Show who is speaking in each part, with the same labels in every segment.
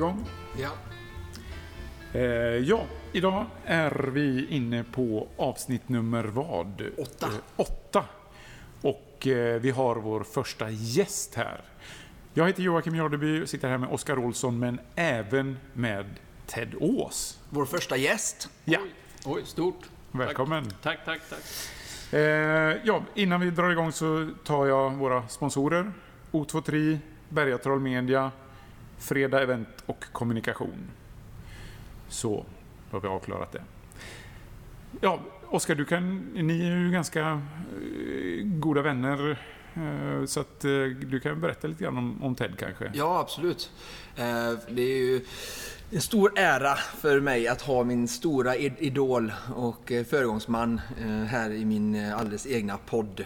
Speaker 1: igång?
Speaker 2: Ja.
Speaker 1: Eh, ja, idag är vi inne på avsnitt nummer vad?
Speaker 2: Åtta.
Speaker 1: Eh, åtta. Och eh, vi har vår första gäst här. Jag heter Joakim Jardeby och sitter här med Oskar Olsson, men även med Ted Ås.
Speaker 2: Vår första gäst.
Speaker 1: Ja,
Speaker 3: Oj, stort.
Speaker 1: välkommen.
Speaker 3: Tack, tack, tack.
Speaker 1: Eh, ja, innan vi drar igång så tar jag våra sponsorer. O23, Bergatroll Media, Fredag Event och Kommunikation. Så, då har vi avklarat det. Ja, Oskar, du kan, ni är ju ganska eh, goda vänner. Eh, så att eh, du kan berätta lite grann om, om Ted kanske.
Speaker 2: Ja, absolut. Det är ju en stor ära för mig att ha min stora idol och föregångsman här i min alldeles egna podd.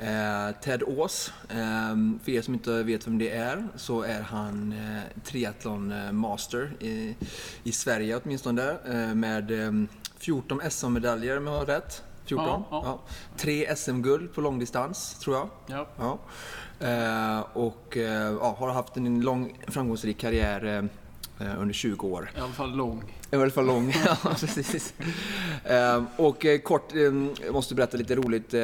Speaker 2: Eh, Ted Ås. Eh, För er som inte vet vem det är så är han eh, triathlon eh, master i, i Sverige åtminstone eh, med eh, 14 SM-medaljer om jag har rätt. 14?
Speaker 3: Ja, ja.
Speaker 2: Tre SM-guld på långdistans tror jag.
Speaker 3: Ja.
Speaker 2: Ja. Eh, och eh, ja, har haft en lång framgångsrik karriär eh, under 20 år.
Speaker 3: I alla fall lång.
Speaker 2: I alla fall lång. ja, precis. Eh, och eh, kort, eh, måste berätta lite roligt.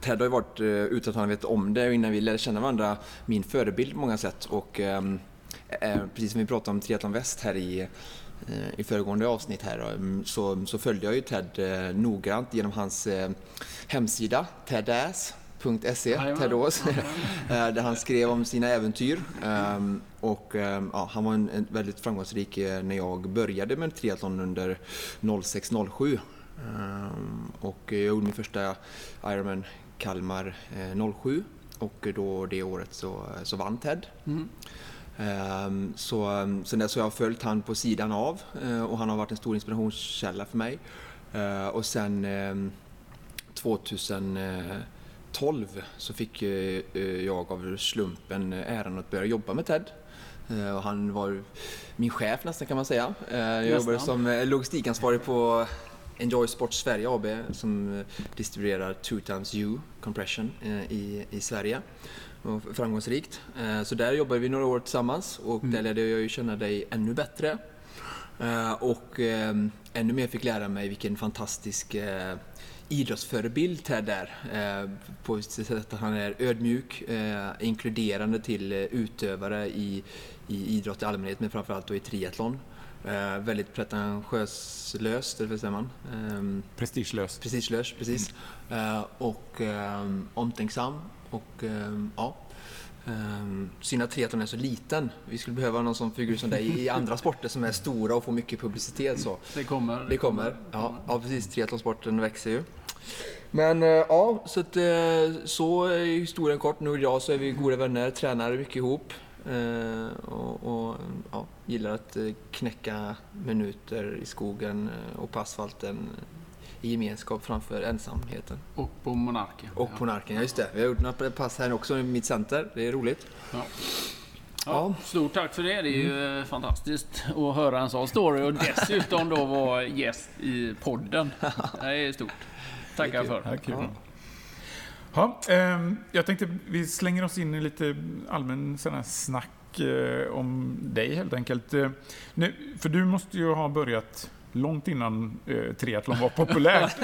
Speaker 2: Ted har ju varit, eh, utan att han vet om det, innan vi lärde känna varandra, min förebild på många sätt. Och eh, eh, precis som vi pratade om Triathlon Väst här i, i föregående avsnitt här, eh, så, så följde jag ju Ted eh, noggrant genom hans eh, hemsida, tedass.se. Ted Ås, där han skrev om sina äventyr. Ehm, Och ehm, ja, han var en, en väldigt framgångsrik eh, när jag började med triathlon under 06-07. Ehm, Och jag gjorde min första Ironman Kalmar eh, 07 och då det året så, så vann Ted.
Speaker 3: Mm.
Speaker 2: Ehm, Så sen dess har jag följt han på sidan av eh, och han har varit en stor inspirationskälla för mig. Eh, Och sen ehm, 2012 så fick eh, eh, jag av slumpen äran att börja jobba med Ted. Eh, Och han var min chef nästan kan man säga. Eh, Jag jobbade som eh, logistikansvarig på Enjoy Sport Sverige AB som eh, distribuerar 2 times U compression eh, i, i Sverige. Och framgångsrikt. Eh, Så där jobbade vi några år tillsammans och där lärde jag ju känna dig ännu bättre. Och ännu mer fick lära mig vilken fantastisk idrottsförebild Ted är. Eh, På så sätt att han är ödmjuk, eh, inkluderande till utövare i, i idrott i allmänhet men framförallt då i triathlon. Eh, Väldigt pretentiöslöst, eller vad säger man? Ehm,
Speaker 1: Prestigelöst.
Speaker 2: Prestigelös, precis. Eh, och um, omtänksam. Och ehm, ja, um, synd att triathlon är så liten. Vi skulle behöva någon sån figur som dig i andra sporter som är stora och får mycket publicitet. Så.
Speaker 3: Det kommer.
Speaker 2: Det kommer. Ja, ja precis. Triathlonsporten växer ju. Men eh, ja, så, att, eh, så är historien kort. Nu idag så är vi goda vänner, tränar mycket ihop. Eh, Och, och ja, gillar att eh, knäcka minuter i skogen eh, och på asfalten i gemenskap framför ensamheten.
Speaker 3: Och på Monarken.
Speaker 2: Och på Narken, ja just det. Vi har gjort några pass här också i mitt center. Det är roligt.
Speaker 3: Ja.
Speaker 2: Ja.
Speaker 3: Ja, stort tack för det. Det är ju eh, fantastiskt att höra en sån story och dessutom då vara gäst i podden. Det är stort. Tackar
Speaker 2: Det är
Speaker 3: för.
Speaker 1: Ja,
Speaker 2: Ja.
Speaker 1: Ja, ehm, jag tänkte vi slänger oss in i lite allmän sån här snack eh, om dig helt enkelt. Eh, nu, för du måste ju ha börjat långt innan eh, triathlon var populärt.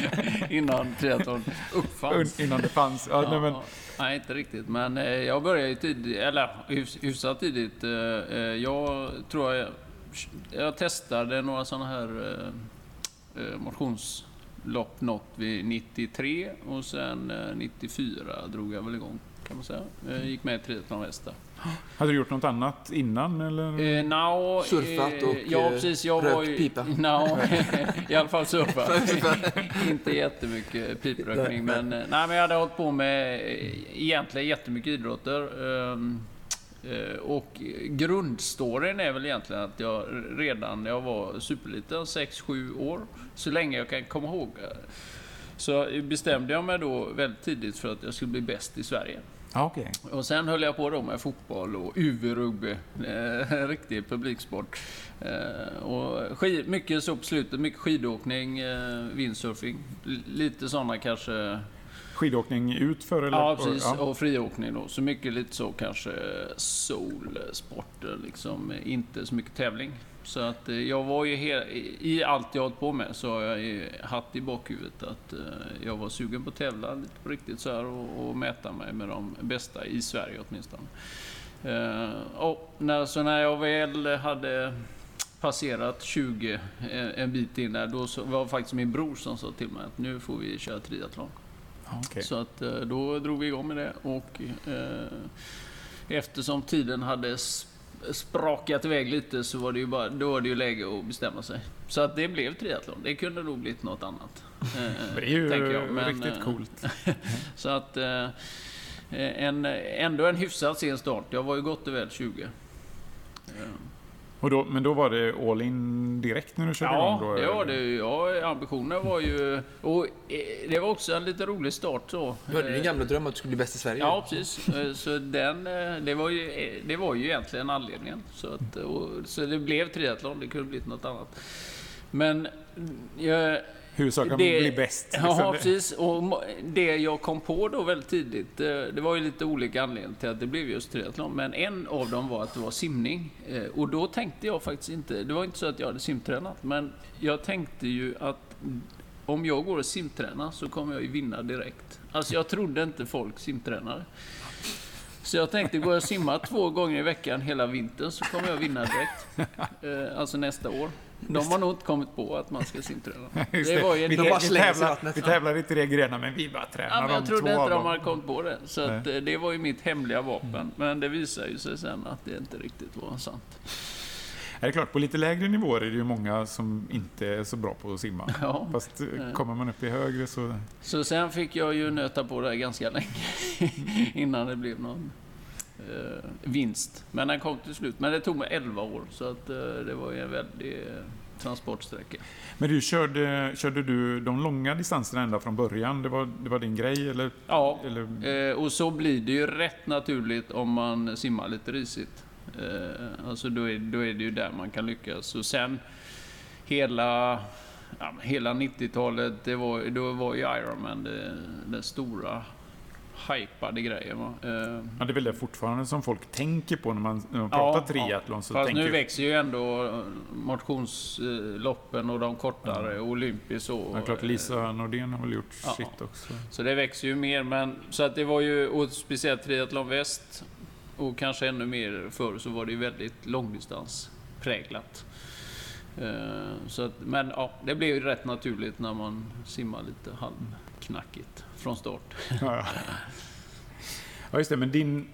Speaker 3: Innan triathlon uppfanns.
Speaker 1: innan det fanns. Ja, nej, men,
Speaker 3: Ja, nej, inte riktigt. Men eh, jag började ju tidigt, eller hyfs, hyfsat tidigt. Eh, eh, jag tror jag, jag testade några sådana här eh, eh, motionslopp något vid 93 och sen eh, 94 drog jag väl igång kan man säga. Jag gick med i Triathlon Västa.
Speaker 1: hade du gjort något annat innan? Eller?
Speaker 3: Eh, no,
Speaker 2: Surfat och,
Speaker 3: ja,
Speaker 2: eh,
Speaker 3: precis, jag
Speaker 2: rökt
Speaker 3: var ju,
Speaker 2: pipa.
Speaker 3: No, I alla fall surfat. Inte jättemycket piprökning, men, eh, nej, men jag hade hållit på med eh, egentligen jättemycket idrotter. eh, Och grundstoryn är väl egentligen att jag redan när jag var superliten, 6-7 år, så länge jag kan komma ihåg, eh, så bestämde jag mig då väldigt tidigt för att jag skulle bli bäst i Sverige.
Speaker 1: Okej.
Speaker 3: Och sen höll jag på då med fotboll och UV-rugby. Eh, en riktig publiksport. Eh, och skid, mycket så på slutet, mycket skidåkning, eh, windsurfing. Lite sådana kanske
Speaker 1: skidåkning ut för? Eller?
Speaker 3: Ja, precis.
Speaker 1: Ja.
Speaker 3: Och friåkning då. Så mycket lite så kanske solsporter, liksom. Inte så mycket tävling. Så att eh, jag var ju he- i allt jag hållit på med så har jag haft i bakhuvudet att eh, jag var sugen på att tävla lite på riktigt så här och, och mäta mig med de bästa i Sverige åtminstone. Eh, och när, så när jag väl hade passerat 20 en, bit in där, då var det faktiskt min bror som sa till mig att nu får vi köra triathlon.
Speaker 1: Okej.
Speaker 3: Så att eh, då drog vi igång med det och eh, eftersom tiden hade sp- sprakat iväg lite så var det ju, bara, då var det ju läge att bestämma sig. Så att det blev triathlon. Det kunde nog blivit något annat. eh,
Speaker 1: Det är ju
Speaker 3: jag. Men,
Speaker 1: riktigt
Speaker 3: eh,
Speaker 1: coolt.
Speaker 3: Så att eh, en, ändå en hyfsat sen start. Jag var ju gott och väl 20.
Speaker 1: Och då, men då var det all in direkt när du körde
Speaker 3: Ja,
Speaker 1: igång? Då,
Speaker 3: det var
Speaker 1: eller?
Speaker 3: det. ju. Ja, ambitionen var ju... Och eh, det var också en lite rolig start så.
Speaker 2: Du hade din
Speaker 3: Eh,
Speaker 2: gamla dröm att du skulle bli bäst i Sverige.
Speaker 3: Ja, precis. Eh, Så den, det, var ju, det var ju egentligen anledningen. Så, att, och, så det blev triathlon, det kunde blivit något annat. Men mm, jag,
Speaker 1: Huvudsaken
Speaker 3: det-
Speaker 1: bli bäst.
Speaker 3: Ja,
Speaker 1: liksom.
Speaker 3: precis. Och det jag kom på då väldigt tidigt, eh, det var ju lite olika anledningar till att det blev just triathlon. Men en av dem var att det var simning. Eh, Och då tänkte jag faktiskt inte, det var inte så att jag hade simtränat, men jag tänkte ju att om jag går och simtränar så kommer jag ju vinna direkt. Alltså jag trodde inte folk simtränade. Så jag tänkte, går jag och simmar två gånger i veckan hela vintern så kommer jag vinna direkt. Eh, Alltså nästa år. De har nog inte kommit på att man ska simträna. Det var ju
Speaker 1: vi,
Speaker 2: De bara slänger sig i
Speaker 1: tävlar,
Speaker 2: vattnet.
Speaker 1: vi tävlar inte i det grejerna, men vi bara
Speaker 3: Ja,
Speaker 1: tränar
Speaker 3: men
Speaker 1: de
Speaker 3: jag trodde inte de hade kommit på det. Så att, eh, det var ju mitt hemliga vapen. Men det visar ju sig sen att det inte riktigt var sant.
Speaker 1: Ja, Det är klart, på lite lägre nivåer är det ju många som inte är så bra på att simma.
Speaker 3: Ja.
Speaker 1: Fast eh, kommer man upp i högre så...
Speaker 3: Så sen fick jag ju nöta på det här ganska länge innan det blev någon eh, vinst. Men den kom till slut. Men det tog mig 11 år, så att, eh, det var ju en väldig eh, transportsträcka.
Speaker 1: Men du, körde, körde du de långa distanserna ända från början? Det var, det var din grej, eller?
Speaker 3: Ja,
Speaker 1: eller
Speaker 3: Eh, och så blir det ju rätt naturligt om man simmar lite risigt. Eh, alltså då är, då är det ju där man kan lyckas. Och sen hela, ja, hela 90-talet, det var, då var ju Ironman det, den stora hypade grejen. Va? Eh,
Speaker 1: ja, det är väl det fortfarande som folk tänker på när man, när man pratar
Speaker 3: ja.
Speaker 1: triathlon. Så
Speaker 3: Fast
Speaker 1: tänker
Speaker 3: nu växer ju ändå motionsloppen och de kortare, Olympis och...
Speaker 1: Ja, klart, Lisa Nordén har väl gjort
Speaker 3: Ja.
Speaker 1: sitt också.
Speaker 3: Så det växer ju mer, men så att det var ju, och speciellt triathlon väst och kanske ännu mer förr så var det ju väldigt långdistanspräglat. Eh, Så att, men ja, det blev ju rätt naturligt när man simmar lite halvknackigt från start.
Speaker 1: Ja, ja, just det. Men din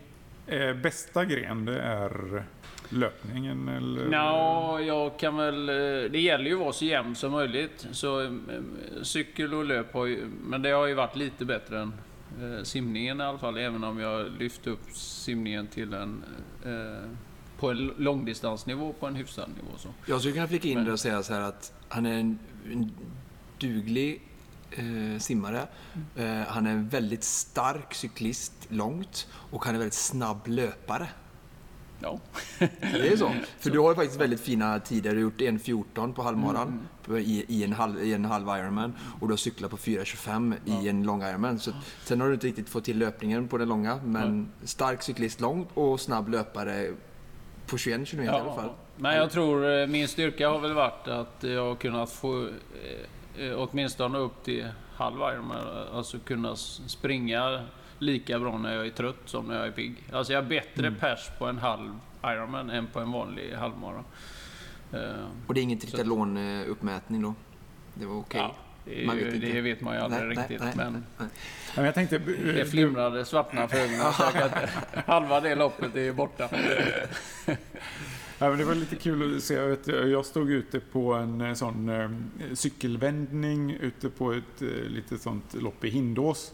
Speaker 1: eh, bästa gren, det är löpningen, eller?
Speaker 3: Ja, jag kan väl... eh, Det gäller ju att vara så jämn som möjligt. Så eh, cykel och löp har ju... Men det har ju varit lite bättre än eh, simningen i alla fall. Även om jag lyft upp simningen till en... Eh, på en långdistansnivå på en hyfsad nivå. Så.
Speaker 2: Jag skulle kunna flika in
Speaker 3: Men-
Speaker 2: det och säga så här att han är en, en duglig eh, simmare. Eh, han är en väldigt stark cyklist långt och han är väldigt snabb löpare.
Speaker 3: Ja.
Speaker 2: Det är så. För du har ju faktiskt väldigt fina tider. Du har gjort 1.14 på halvmaran
Speaker 3: Mm.
Speaker 2: på- i, i, en halv, i en halv Ironman och du har cyklat på 4.25 i en lång Ironman. Så, sen har du inte riktigt fått till löpningen på den långa, men stark cyklist långt och snabb löpare på 21 km i alla fall.
Speaker 3: Men jag tror eh, min styrka har väl varit att jag har kunnat få eh, åtminstone upp till halv Ironman. Alltså kunna springa lika bra när jag är trött som när jag är pigg. Alltså jag har bättre
Speaker 1: Mm.
Speaker 3: pers på en halv Ironman än på en vanlig halvmara. Eh,
Speaker 2: Och det är ingen triathlon-uppmätning då? Det var okej?
Speaker 3: ja, det, är
Speaker 2: Man vet inte.
Speaker 3: det vet man ju aldrig
Speaker 2: Nej,
Speaker 3: riktigt.
Speaker 2: nej,
Speaker 3: men
Speaker 2: nej.
Speaker 1: Men jag tänkte...
Speaker 3: det flimrade svartna för ögonen. Halva det loppet är ju borta.
Speaker 1: Ja, men det var lite kul att se. Jag, vet, jag stod ute på en eh, sån eh, cykelvändning ute på ett eh, litet sånt lopp i Hindås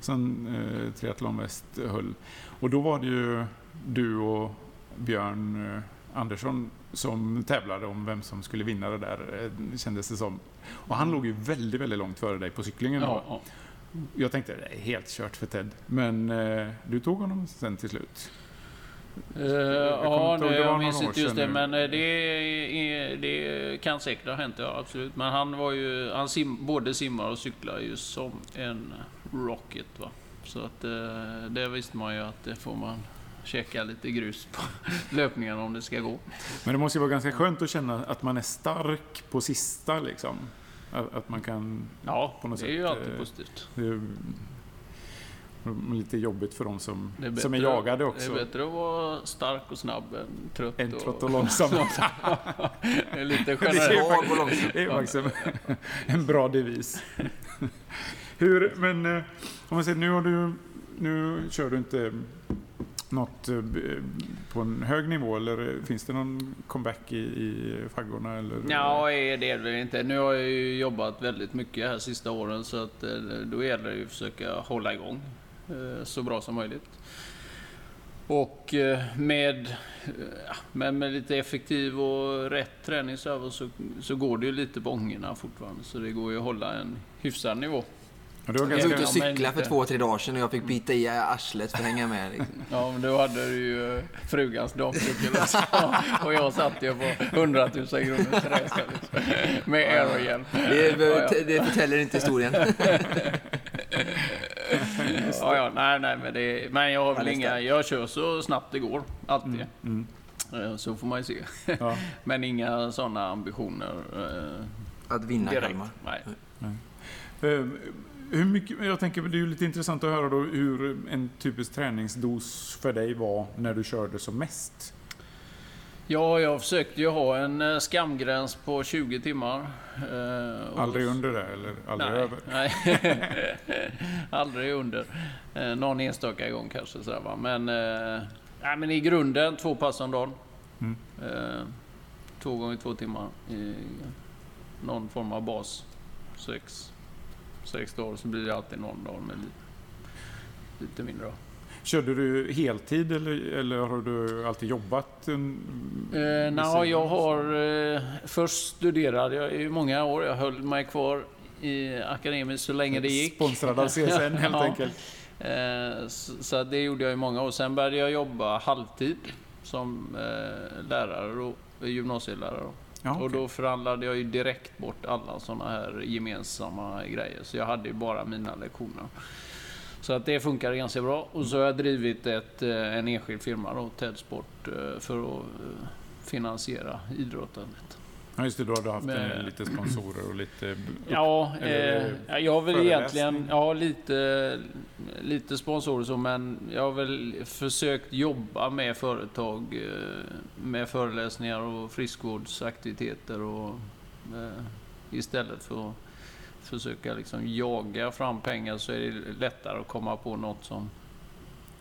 Speaker 1: som eh, Triathlon Väst höll. Och då var det ju du och Björn eh, Andersson som tävlade om vem som skulle vinna det där, eh, kändes det som. Och han låg ju väldigt, väldigt långt före dig på cyklingen.
Speaker 3: Ja.
Speaker 1: Jag tänkte det är helt kört för Ted. Men eh, du tog honom sen till slut.
Speaker 3: Uh, ja, nu, jag minns inte just det,
Speaker 1: nu.
Speaker 3: men eh, det, det kan säkert ha hänt, ja absolut. Men han var ju, han sim, både simmar och cyklar ju som en rocket. Va? Så att eh, det visste man ju att det får man käka lite grus på löpningarna om det ska gå.
Speaker 1: Men det måste ju vara ganska skönt att känna att man är stark på sista liksom. Att, att man kan...
Speaker 3: Ja,
Speaker 1: På något
Speaker 3: det är ju
Speaker 1: sätt,
Speaker 3: alltid
Speaker 1: eh,
Speaker 3: positivt.
Speaker 1: Det lite jobbigt för de som,
Speaker 3: är,
Speaker 1: som är
Speaker 3: bättre-
Speaker 1: jagade också.
Speaker 3: Det är bättre att vara stark och snabb än trött
Speaker 1: En
Speaker 3: och...
Speaker 1: trött och långsam.
Speaker 3: det är lite generellt.
Speaker 1: Det är faktiskt en bra devis. Hur, men eh, om man säger nu har du, nu kör du inte något eh, på en hög nivå eller finns det någon comeback i, i faggorna? Eller?
Speaker 3: Ja, det är det inte. Nu har jag ju jobbat väldigt mycket här sista åren så att eh, då gäller det ju att försöka hålla igång så bra som möjligt. Och eh, med, eh, men med lite effektiv och rätt träning så, så, går det ju lite på ångorna fortfarande. Så det går ju att hålla en hyfsad nivå.
Speaker 1: Ja, du
Speaker 2: Jag var ute och cyklade för två, tre dagar sedan och jag fick bita i arslet för att hänga med. Liksom.
Speaker 3: Ja, men då hade du ju eh, frugans damcykel. Och jag satt ju på 100 000 kronor Teresa liksom, med aerohjälm.
Speaker 2: Det, det förtäller inte historien.
Speaker 3: Ja, ja, nej, nej, men, det, men jag har väl inga, jag kör så snabbt det går, alltid.
Speaker 1: mm,
Speaker 3: Eh, Så får man ju se.
Speaker 1: ja.
Speaker 3: Men inga sådana ambitioner eh,
Speaker 2: Att vinna
Speaker 3: direkt.
Speaker 2: Kalmar.
Speaker 3: Nej.
Speaker 1: Eh, Hur mycket, jag tänker, det är ju lite intressant att höra då hur en typisk träningsdos för dig var när du körde som mest.
Speaker 3: Ja, jag försökte ju ha en eh, skamgräns på 20 timmar. eh, och-
Speaker 1: Aldrig under det eller aldrig
Speaker 3: nej,
Speaker 1: över?
Speaker 3: Nej, aldrig under. Eh, någon enstaka gång kanske. Sådär, va? Men, eh, nej, men i grunden två pass om dagen.
Speaker 1: Mm.
Speaker 3: Eh, två gånger två timmar i någon form av bas. Sex, sex dagar så blir det alltid någon dag med lite, lite mindre.
Speaker 1: Körde du heltid eller, eller har du alltid jobbat? En,
Speaker 3: Eh,
Speaker 1: sidan
Speaker 3: jag har... Eh, först studerade jag i många år. Jag höll mig kvar i akademiskt så länge det gick.
Speaker 1: Sponsrad av CSN helt
Speaker 3: Ja.
Speaker 1: enkelt.
Speaker 3: Eh, så, så det gjorde jag i många år. Sen började jag jobba halvtid som eh, lärare och gymnasielärare. Då.
Speaker 1: Ja,
Speaker 3: Och
Speaker 1: okej.
Speaker 3: då förhandlade jag ju direkt bort alla sådana här gemensamma grejer. Så jag hade ju bara mina lektioner. Så att det funkar ganska bra. Och så har jag drivit ett, eh, en enskild firma då, TED Sport, eh, för att eh, finansiera idrottandet.
Speaker 1: Ja, just det. Då har du haft
Speaker 3: Men-
Speaker 1: lite sponsorer och lite...
Speaker 3: Ja,
Speaker 1: Eller
Speaker 3: eh, jag har väl egentligen ja, lite, lite sponsorer så, men jag har väl försökt jobba med företag med föreläsningar och friskvårdsaktiviteter och istället för att försöka liksom jaga fram pengar så är det lättare att komma på något som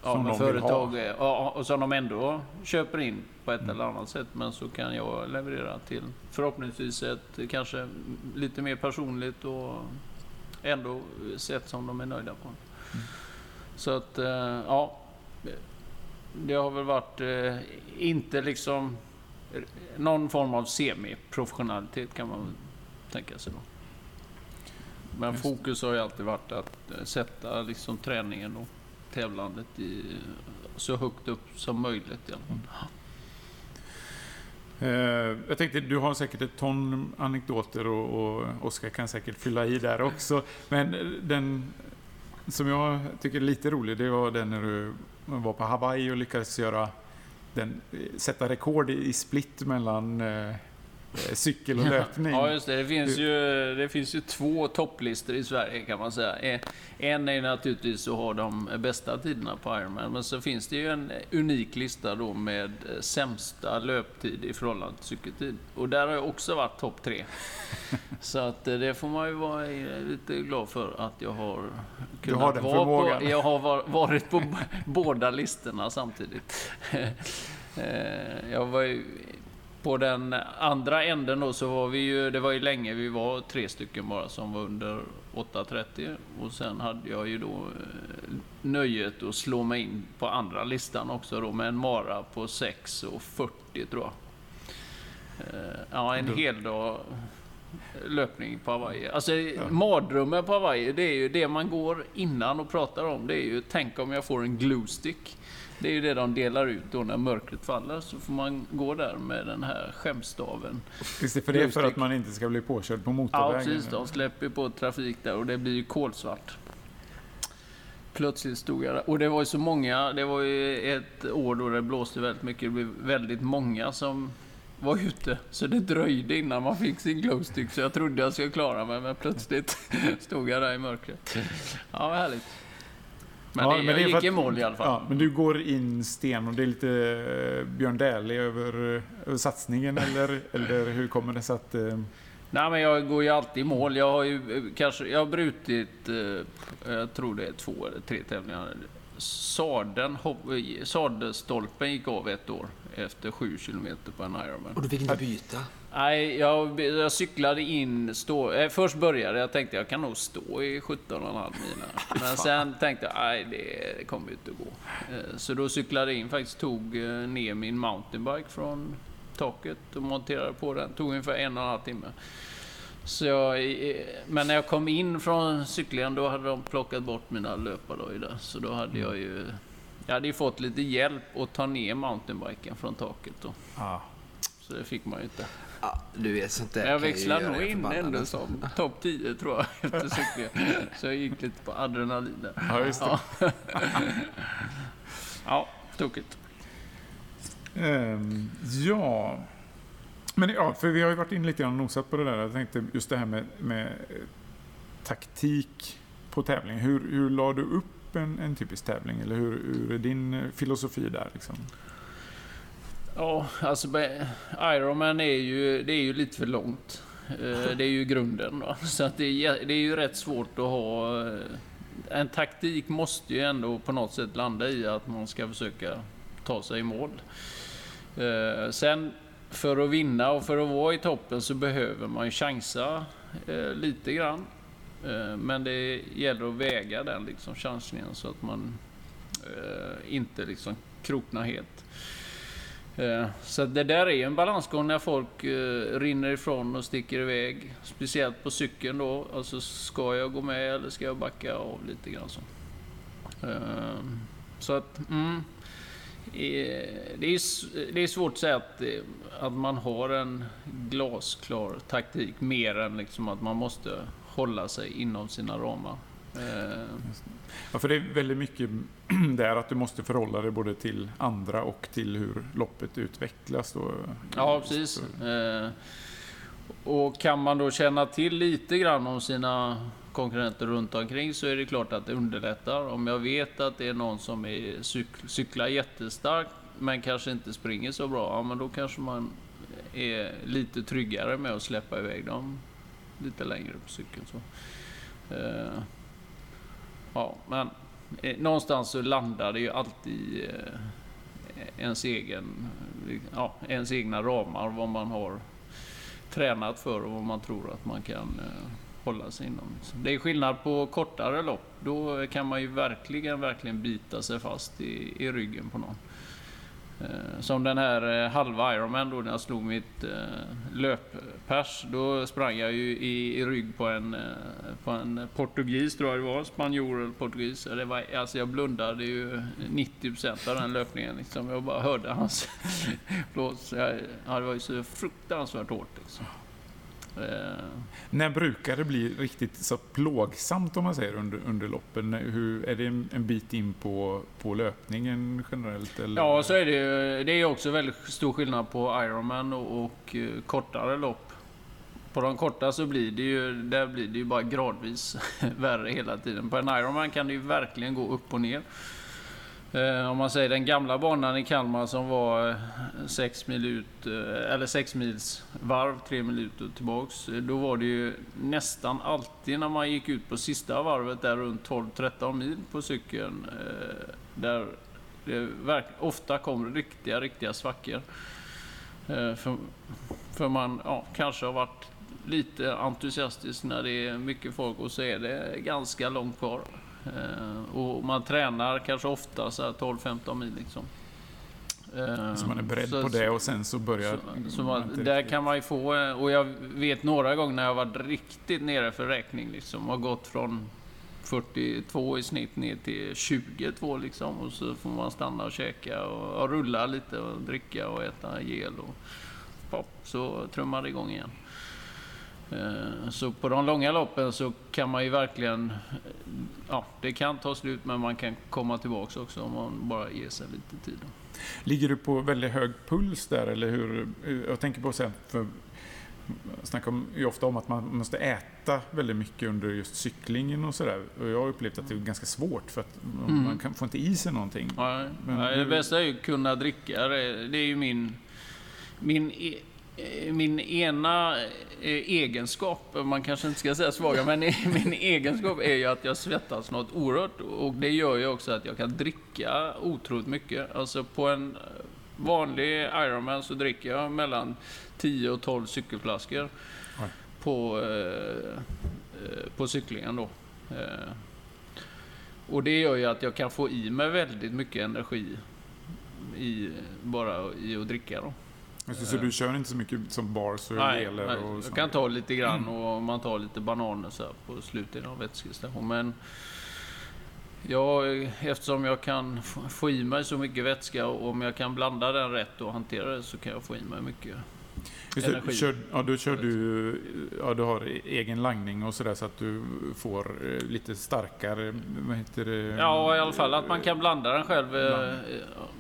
Speaker 3: Ja,
Speaker 1: Som vill
Speaker 3: företag, ja, och som de ändå köper in på ett eller annat sätt. Men så kan jag leverera till förhoppningsvis ett kanske lite mer personligt och ändå sätt som de är nöjda på. Så att, eh, ja. Det har väl varit eh, inte liksom någon form av semi-professionalitet kan man tänka sig då. Men
Speaker 1: Just.
Speaker 3: fokus har ju alltid varit att eh, sätta liksom träningen och tävlandet i, så högt upp som möjligt. I alla fall.
Speaker 1: Eh, jag tänkte, du har säkert ett ton anekdoter och, och Oskar kan säkert fylla i där också. Men eh, den som jag tycker är lite rolig, det var den när du var på Hawaii och lyckades göra den, eh, sätta rekord i, split mellan eh, eh, cykel och löpning.
Speaker 3: Ja, just det. Det finns, ju, det finns ju två topplistor i Sverige kan man säga. Eh, En är naturligtvis att ha de bästa tiderna på Ironman, men så finns det ju en unik lista då med eh, sämsta löptid i förhållande till cykeltid. Och där har jag också varit topp tre. Så att eh, det får man ju vara eh, lite glad för att jag har kunnat
Speaker 1: har den
Speaker 3: vara på.
Speaker 1: förmågan.
Speaker 3: Jag har var- varit på båda listorna samtidigt. Eh, Jag var ju på den andra änden då så var vi ju, det var ju länge vi var tre stycken bara som var under 8.30 och sen hade jag ju då eh, nöjet att slå mig in på andra listan också då med en mara på 6.40 tror jag. Eh, Ja, en
Speaker 1: Då-
Speaker 3: hel dag löpning på Hawaii. Alltså mardrömmen på Hawaii, det är ju det man går innan och pratar om. Det är ju, tänk om jag får en glue stick. Det är ju det de delar ut då när mörkret faller. Så får man gå där med den här skämstaven.
Speaker 1: Just för det är för att man inte ska bli påkörd på
Speaker 3: Ja,
Speaker 1: motorvägen.
Speaker 3: precis. De släpper på trafik där och det blir ju kolsvart. plötsligt stod jag där. Och det var ju så många, det var ju ett år då det blåste väldigt mycket. Det blev väldigt många som var ute. Så det dröjde innan man fick sin glowstick. Så jag trodde jag skulle klara mig, men plötsligt stod jag där i mörkret. Ja, vad härligt. Men,
Speaker 1: Ja,
Speaker 3: det,
Speaker 1: men
Speaker 3: jag
Speaker 1: det är för
Speaker 3: gick
Speaker 1: att-
Speaker 3: i mål i alla fall.
Speaker 1: Ja, men du går in sten och det är lite eh, Björn Dählie över, över satsningen eller, eller hur kommer det sig att... eh,
Speaker 3: Nej, men jag går ju alltid i mål. Jag har ju eh, kanske, jag har brutit, eh, jag tror det är två eller tre tävlingar. Sadeln, eh, sadelstolpen gick av ett år efter sju kilometer på en Ironman.
Speaker 2: Och du fick inte byta?
Speaker 3: Nej, jag, jag cyklade in, stå, eh, först började jag tänkte jag kan nog stå i 17,5 mil. Men sen tänkte jag, nej det kommer ju inte att gå. Eh, Så då cyklade jag in, faktiskt tog eh, ner min mountainbike från taket och monterade på den. Tog ungefär en och en halv timme. Så jag, men när jag kom in från cyklingen då hade de plockat bort mina löpardojor. Så då hade jag ju... Jag hade ju fått lite hjälp att ta ner mountainbiken från taket då.
Speaker 1: Ja.
Speaker 3: Så det fick man ju inte.
Speaker 2: Ja, du vet sånt där
Speaker 3: Men jag växlade nog in ändå som topp 10 tror jag efter cyklingen. Så jag gick lite på adrenalin där.
Speaker 1: ja, just det.
Speaker 3: Ja, ja tokigt.
Speaker 1: Ehm, ja. Men ja, för vi har ju varit inne lite grann och nosat på det där. Jag tänkte just det här med, med eh, taktik på tävling. Hur, hur la du upp en, en typisk tävling? Eller hur, hur är din eh, filosofi där? Liksom?
Speaker 3: Ja, alltså Ironman är ju, det är ju lite för långt. Eh, det är ju grunden. Då. Så att det, är, det är ju rätt svårt att ha... Eh, en taktik måste ju ändå på något sätt landa i att man ska försöka ta sig i mål. Eh, sen för att vinna och för att vara i toppen så behöver man ju chansa lite grann. Men det gäller att väga den liksom chansningen så att man inte liksom kroknar helt. Eh, så det där är ju en balansgång när folk eh, rinner ifrån och sticker iväg. Speciellt på cykeln då. Alltså ska jag gå med eller ska jag backa av lite grann så. Eh, så att, mm. Det är, det är svårt att säga att, att man har en glasklar taktik mer än liksom att man måste hålla sig inom sina ramar. Eh,
Speaker 1: ja, för det är väldigt mycket där att du måste förhålla dig både till andra och till hur loppet utvecklas. Då.
Speaker 3: Ja, precis. Eh, och kan man då känna till lite grann om sina konkurrenter runt omkring så är det klart att det underlättar. Om jag vet att det är någon som är cyk- cyklar jättestarkt men kanske inte springer så bra, ja men då kanske man är lite tryggare med att släppa iväg dem lite längre på cykeln. Så. Eh, Ja, men eh, någonstans så landar det ju alltid eh, ens egen ja, ens egna ramar, vad man har tränat för och vad man tror att man kan eh, hålla sig inom. Så Det är skillnad på kortare lopp. Då kan man ju verkligen, verkligen bita sig fast i, i ryggen på någon. Eh, som den här eh, halva Ironman då när jag slog mitt eh, löppers. Då sprang jag ju i, i rygg på en, på en portugis tror jag det var. Spanjor eller portugis. Det var, alltså jag blundade ju 90% av den löpningen. Liksom. Jag bara hörde hans blås. Ja, det var ju så fruktansvärt hårt. Liksom. Eh,
Speaker 1: När brukar det bli riktigt så plågsamt om man säger under, under loppen? Hur, är det en, bit in på, på löpningen generellt? Eller?
Speaker 3: Ja, så är det ju. Det är också väldigt stor skillnad på Ironman och, och eh, kortare lopp. På de korta så blir det ju, där blir det ju bara gradvis värre hela tiden. På en Ironman kan det ju verkligen gå upp och ner. Eh, om man säger den gamla banan i Kalmar som var eh, 6 mil ut, eh, eller 6 mils varv, 3 minuter tillbaks. Eh, då var det ju nästan alltid när man gick ut på sista varvet där runt 12-13 mil på cykeln. eh, Där det verk- ofta kom riktiga, riktiga svackor. Eh, För, för man ja, kanske har varit lite entusiastisk när det är mycket folk och så är det ganska långt kvar. Eh, Och man tränar kanske ofta så här 12-15 mil liksom. Eh,
Speaker 1: Så man är beredd
Speaker 3: så-
Speaker 1: på det och sen så börjar...
Speaker 3: så, så
Speaker 1: man
Speaker 3: där
Speaker 1: riktigt-
Speaker 3: kan man ju få, eh, och jag vet några gånger när jag varit riktigt nere för räkning liksom, har gått från 42 i snitt ner till 22 liksom och så får man stanna och käka och, och rulla lite och dricka och äta gel och pop, så trummar det igång igen. Eh, Så på de långa loppen så kan man ju verkligen... Ja, det kan ta slut men man kan komma tillbaka också om man bara ger sig lite tid.
Speaker 1: Ligger du på väldigt hög puls där eller hur? Jag tänker på sen för snackar ju ofta om att man måste äta väldigt mycket under just cyklingen och sådär. Och jag har upplevt att det är ganska svårt för att
Speaker 3: Mm.
Speaker 1: man kan, får inte i sig någonting.
Speaker 3: Nej,
Speaker 1: Men
Speaker 3: nej, det bästa är ju att kunna dricka. Det är ju min... Min, e- eh, min ena eh, egenskap, man kanske inte ska säga svaga, men min egenskap är ju att jag svettas något oerhört. Och det gör ju också att jag kan dricka otroligt mycket. Alltså på en vanlig Ironman så dricker jag mellan 10 och 12 cykelflaskor
Speaker 1: Oj.
Speaker 3: på, eh, eh, på cyklingen då. Eh, och det gör ju att jag kan få i mig väldigt mycket energi i, bara i att dricka då.
Speaker 1: Alltså, så du kör inte så mycket som bars och
Speaker 3: Nej,
Speaker 1: geler
Speaker 3: nej,
Speaker 1: och
Speaker 3: jag
Speaker 1: sånt?
Speaker 3: kan ta lite grann och man tar lite bananer så på slutet av vätskestation. Men jag, eftersom jag kan få i mig så mycket vätska och om jag kan blanda den rätt och hantera det så kan jag få i mig mycket.
Speaker 1: Just
Speaker 3: energi.
Speaker 1: Kör, ja, då kör du, ja, du har egen langning och sådär så att du får eh, lite starkare, vad heter det?
Speaker 3: Ja, i alla fall att man kan blanda den själv. eh.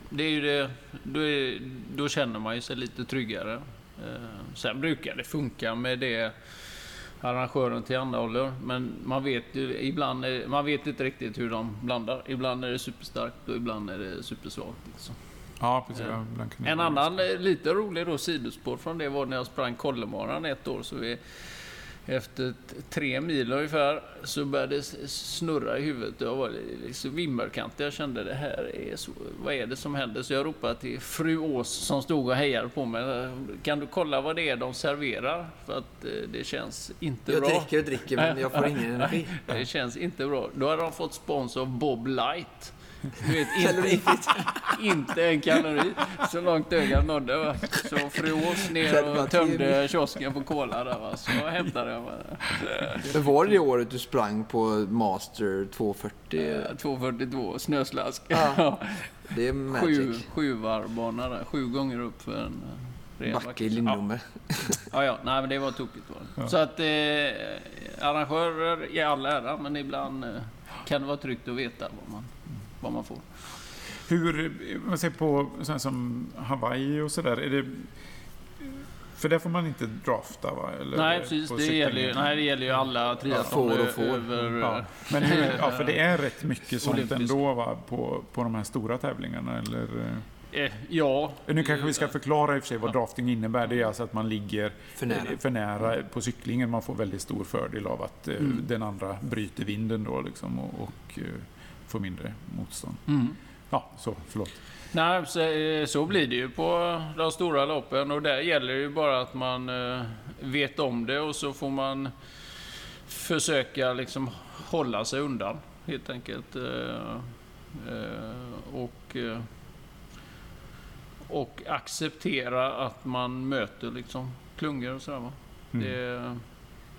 Speaker 3: Det är ju det, då, är, då känner man ju sig lite tryggare. Eh, Sen brukar det funka med det arrangören tillhandahåller. Men man vet ju ibland, man vet inte riktigt hur de blandar. Ibland är det superstarkt och ibland är det supersvagt. Liksom.
Speaker 1: Ja, precis.
Speaker 3: Ja. En annan eh, lite rolig då sidospår från det var när jag sprang Kollemaran ett år. Så vi, efter tre mil ungefär så började det snurra i huvudet. Jag var liksom vimmelkantig. Jag kände det här är så, vad är det som händer? Så jag ropade till fru Ås som stod och hejade på mig. Kan du kolla vad det är de serverar? För att eh, det känns inte
Speaker 2: Jag
Speaker 3: bra.
Speaker 2: dricker och dricker men jag får ingen energi.
Speaker 3: Det känns inte bra. Då hade de fått spons av Bob Light. Du vet, inte, inte en kalori. Så långt ögat nådde. Va? Så fru Ås ner och tömde kiosken på cola där. Va? Så jag hämtade jag.
Speaker 2: Men var det det året du sprang på Master 240?
Speaker 3: 242 snöslask.
Speaker 2: Ja. Det är
Speaker 3: Sju,
Speaker 2: magic.
Speaker 3: sju varvbana där. Sju gånger upp för en eh,
Speaker 2: Backe i
Speaker 3: Ja,
Speaker 2: Lindome.
Speaker 3: ja, ja. Nej, men det var tokigt. Var det.
Speaker 1: Ja.
Speaker 3: Så att eh, arrangörer i all ära, men ibland eh, kan det vara tryggt att veta vad man, vad man får.
Speaker 1: Hur, om man ser på sådana som Hawaii och sådär, är det... För där får man inte drafta va? Eller
Speaker 3: Nej, precis. Det gäller, ju- nej, det gäller ju alla triathlon
Speaker 2: får och får.
Speaker 3: över...
Speaker 1: Ja. Men hur, ja, för det är rätt mycket sånt
Speaker 3: Olympisk.
Speaker 1: ändå va? På, på de här stora tävlingarna, eller? eh?
Speaker 3: Ja.
Speaker 1: Nu kanske vi ska förklara i och för sig vad
Speaker 3: Ja.
Speaker 1: drafting innebär. Det är alltså att man ligger
Speaker 2: För nära.
Speaker 1: för nära på cyklingen. Man får väldigt stor fördel av att eh,
Speaker 3: Mm.
Speaker 1: den andra bryter vinden då liksom och, och eh, får mindre motstånd.
Speaker 3: Mm.
Speaker 1: Ja, så, förlåt.
Speaker 3: Nej, så, eh, så blir det ju på de stora loppen och där gäller det ju bara att man eh, vet om det och så får man försöka liksom hålla sig undan helt enkelt. Eh, och, och acceptera att man möter liksom klungor och sådär va.
Speaker 1: Mm.
Speaker 3: Det,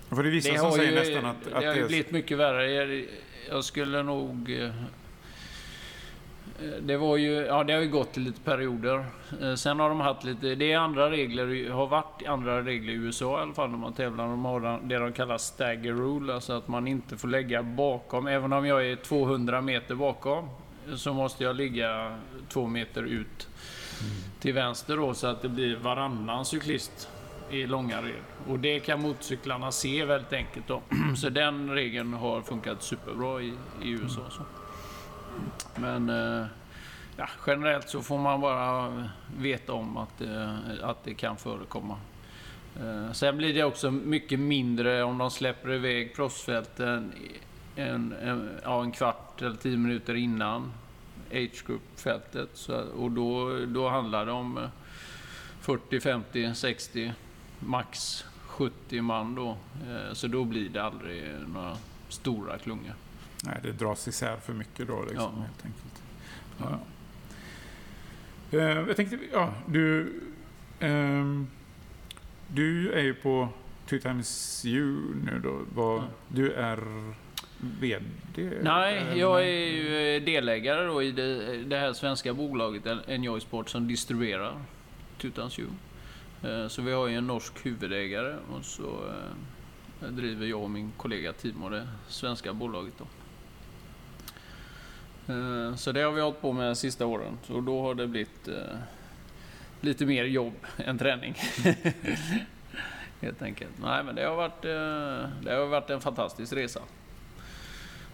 Speaker 1: För det är vissa
Speaker 3: det
Speaker 1: som säger
Speaker 3: ju,
Speaker 1: nästan att, att
Speaker 3: det har ju blivit mycket värre. Jag, skulle nog... eh, Det var ju, ja det har ju gått lite perioder. Eh, Sen har de haft lite, det är andra regler, har varit andra regler i USA i alla fall när man tävlar. De har det de kallar stagger rule, alltså att man inte får lägga bakom. Även om jag är 200 meter bakom så måste jag ligga två meter ut till vänster då så att det blir varannan cyklist i långa red. Och det kan motorcyklarna se väldigt enkelt då. Så den regeln har funkat superbra i, i USA. Så. Men eh, ja, generellt så får man bara veta om att, eh, att det kan förekomma. Eh, Sen blir det också mycket mindre om de släpper iväg proffsfälten en, en, ja, en kvart eller tio minuter innan age group-fältet. Och då, då handlar det om 40, 50, 60, max 70 man då. Eh, Så då blir det aldrig några stora klungor.
Speaker 1: Nej, det dras isär för mycket då liksom,
Speaker 3: Ja.
Speaker 1: helt enkelt. Ja. Eh, Jag tänkte, ja, du... ehm, du är ju på Two Times You nu då. Vad,
Speaker 3: Ja.
Speaker 1: Du är VD?
Speaker 3: Nej, jag är ju eh, delägare då i det, det här svenska bolaget Enjoy Sport som distribuerar Tutans You. Eh, så vi har ju en norsk huvudägare och så eh, driver jag och min kollega Timo det svenska bolaget. Då. Eh, så det har vi hållit på med de sista åren. och då har det blivit lite mer jobb än träning. Helt enkelt. Nej, men det har varit, det har varit en fantastisk resa.